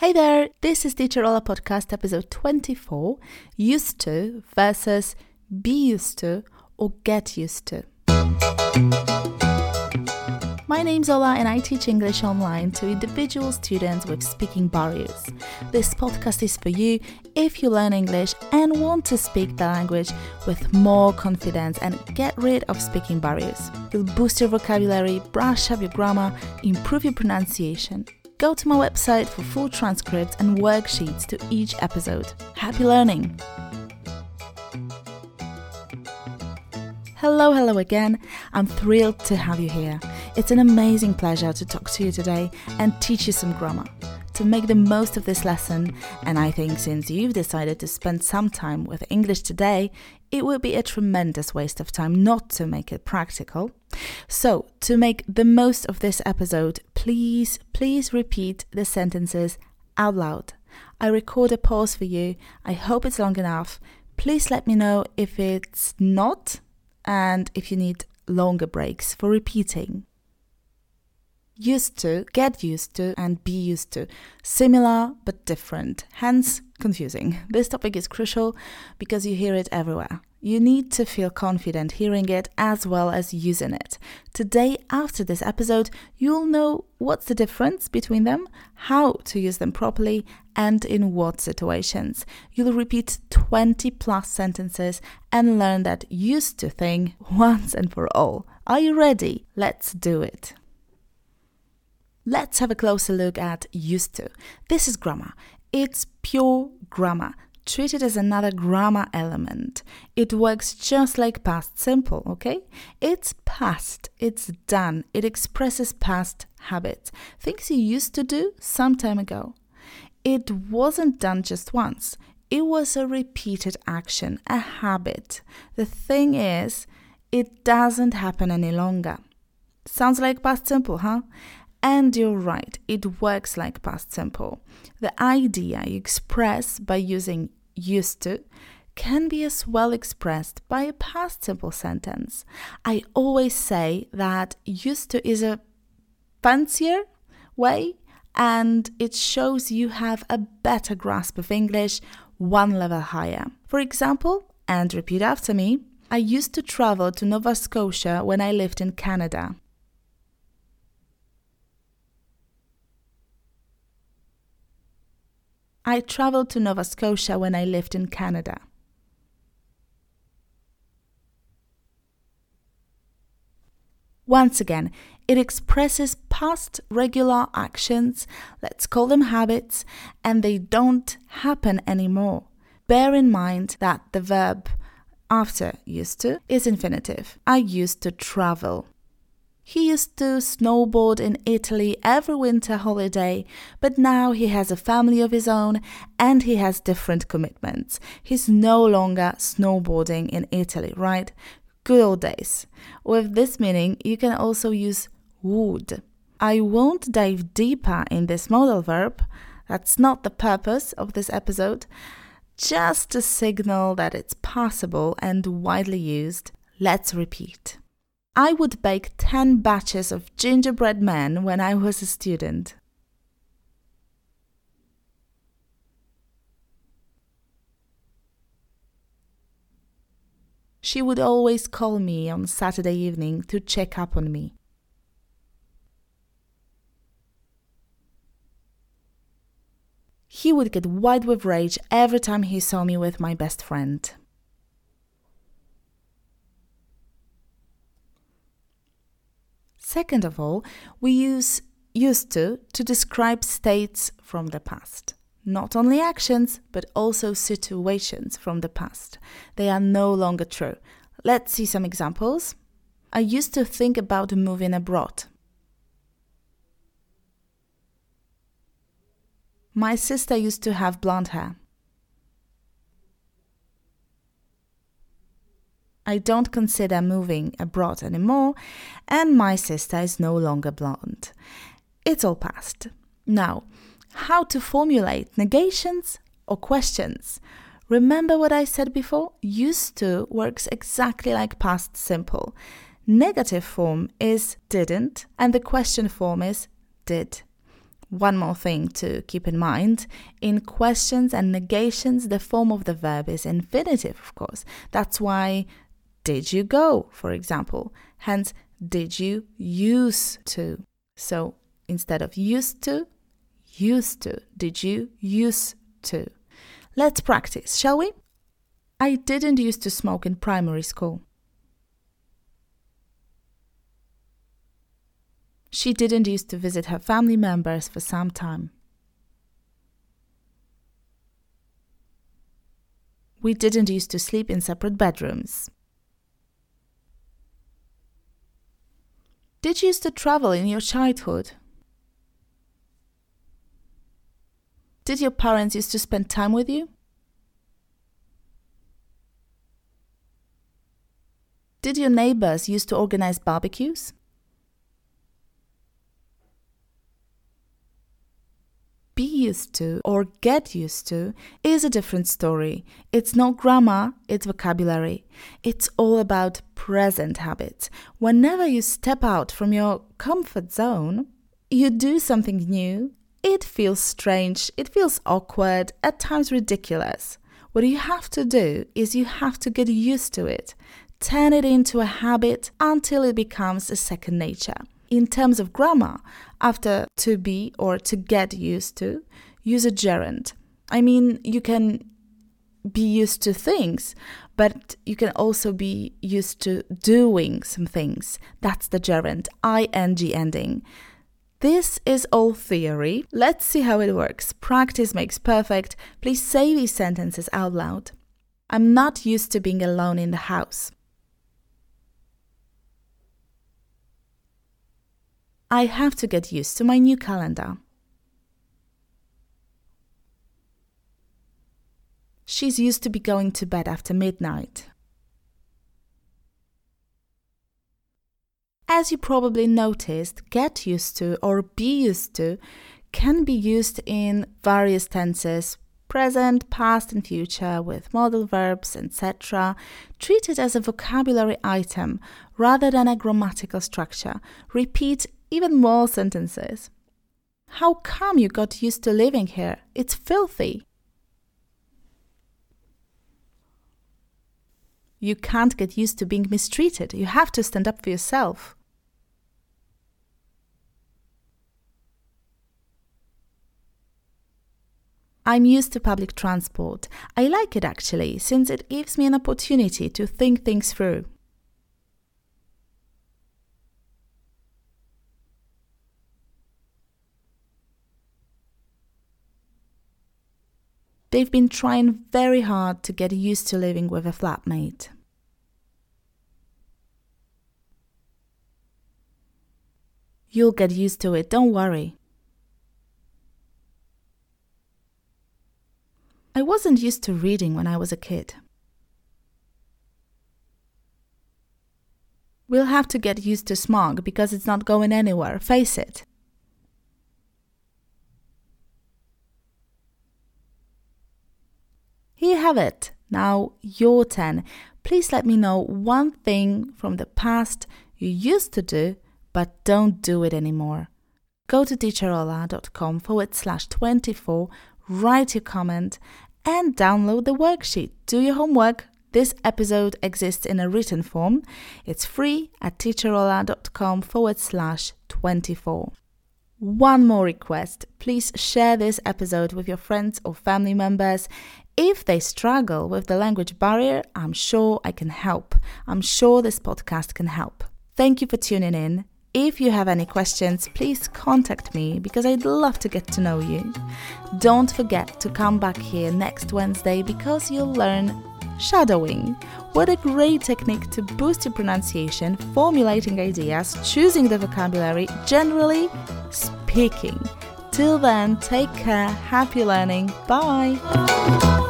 Hey there, this is Teacher Ola Podcast episode 24 Used to versus Be Used to or Get Used to. My name's Ola and I teach English online to individual students with speaking barriers. This podcast is for you if you learn English and want to speak the language with more confidence and get rid of speaking barriers. You'll boost your vocabulary, brush up your grammar, improve your pronunciation Go to my website for full transcripts and worksheets to each episode. Happy learning! Hello, hello again. I'm thrilled to have you here. It's an amazing pleasure to talk to you today and teach you some grammar. To make the most of this lesson, and I think since you've decided to spend some time with English today, it would be a tremendous waste of time not to make it practical. So, to make the most of this episode, please, please repeat the sentences out loud. I record a pause for you. I hope it's long enough. Please let me know if it's not and if you need longer breaks for repeating. Used to, get used to, and be used to. Similar but different, hence confusing. This topic is crucial because you hear it everywhere. You need to feel confident hearing it as well as using it. Today, after this episode, you'll know what's the difference between them, how to use them properly, and in what situations. You'll repeat 20 plus sentences and learn that used to thing once and for all. Are you ready? Let's do it. Let's have a closer look at used to. This is grammar. It's pure grammar treat it as another grammar element. It works just like past simple, okay? It's past, it's done, it expresses past habits, things you used to do some time ago. It wasn't done just once, it was a repeated action, a habit. The thing is, it doesn't happen any longer. Sounds like past simple, huh? And you're right, it works like past simple. The idea you express by using used to can be as well expressed by a past simple sentence. I always say that used to is a fancier way and it shows you have a better grasp of English one level higher. For example, and repeat after me, I used to travel to Nova Scotia when I lived in Canada. I traveled to Nova Scotia when I lived in Canada. Once again, it expresses past regular actions, let's call them habits, and they don't happen anymore. Bear in mind that the verb after used to is infinitive. I used to travel. He used to snowboard in Italy every winter holiday, but now he has a family of his own and he has different commitments. He's no longer snowboarding in Italy, right? Good old days. With this meaning, you can also use would. I won't dive deeper in this modal verb. That's not the purpose of this episode. Just to signal that it's possible and widely used, let's repeat. I would bake 10 batches of gingerbread men when I was a student. She would always call me on Saturday evening to check up on me. He would get white with rage every time he saw me with my best friend. Second of all, we use used to to describe states from the past. Not only actions, but also situations from the past. They are no longer true. Let's see some examples. I used to think about moving abroad. My sister used to have blonde hair. I don't consider moving abroad anymore, and my sister is no longer blonde. It's all past. Now, how to formulate negations or questions? Remember what I said before? Used to works exactly like past simple. Negative form is didn't, and the question form is did. One more thing to keep in mind in questions and negations, the form of the verb is infinitive, of course. That's why did you go, for example. Hence, did you use to? So instead of used to, used to. Did you use to? Let's practice, shall we? I didn't used to smoke in primary school. She didn't used to visit her family members for some time. We didn't used to sleep in separate bedrooms. Did you used to travel in your childhood? Did your parents used to spend time with you? Did your neighbors used to organize barbecues? Be used to or get used to is a different story. It's not grammar, it's vocabulary. It's all about present habits. Whenever you step out from your comfort zone, you do something new, it feels strange, it feels awkward, at times ridiculous. What you have to do is you have to get used to it turn it into a habit until it becomes a second nature. In terms of grammar, after to be or to get used to, use a gerund. I mean, you can be used to things, but you can also be used to doing some things. That's the gerund, ing ending. This is all theory. Let's see how it works. Practice makes perfect. Please say these sentences out loud. I'm not used to being alone in the house. I have to get used to my new calendar. She's used to be going to bed after midnight. As you probably noticed, get used to or be used to can be used in various tenses present, past, and future with modal verbs, etc., treated as a vocabulary item rather than a grammatical structure. Repeat even more sentences. How come you got used to living here? It's filthy. You can't get used to being mistreated. You have to stand up for yourself. I'm used to public transport. I like it actually, since it gives me an opportunity to think things through. They've been trying very hard to get used to living with a flatmate. You'll get used to it, don't worry. I wasn't used to reading when I was a kid. We'll have to get used to smog because it's not going anywhere, face it. You have it. Now, your 10. Please let me know one thing from the past you used to do but don't do it anymore. Go to teacherola.com forward slash 24, write your comment, and download the worksheet. Do your homework. This episode exists in a written form. It's free at teacherola.com forward slash 24. One more request please share this episode with your friends or family members. If they struggle with the language barrier, I'm sure I can help. I'm sure this podcast can help. Thank you for tuning in. If you have any questions, please contact me because I'd love to get to know you. Don't forget to come back here next Wednesday because you'll learn shadowing. What a great technique to boost your pronunciation, formulating ideas, choosing the vocabulary, generally speaking. Till then, take care, happy learning, bye!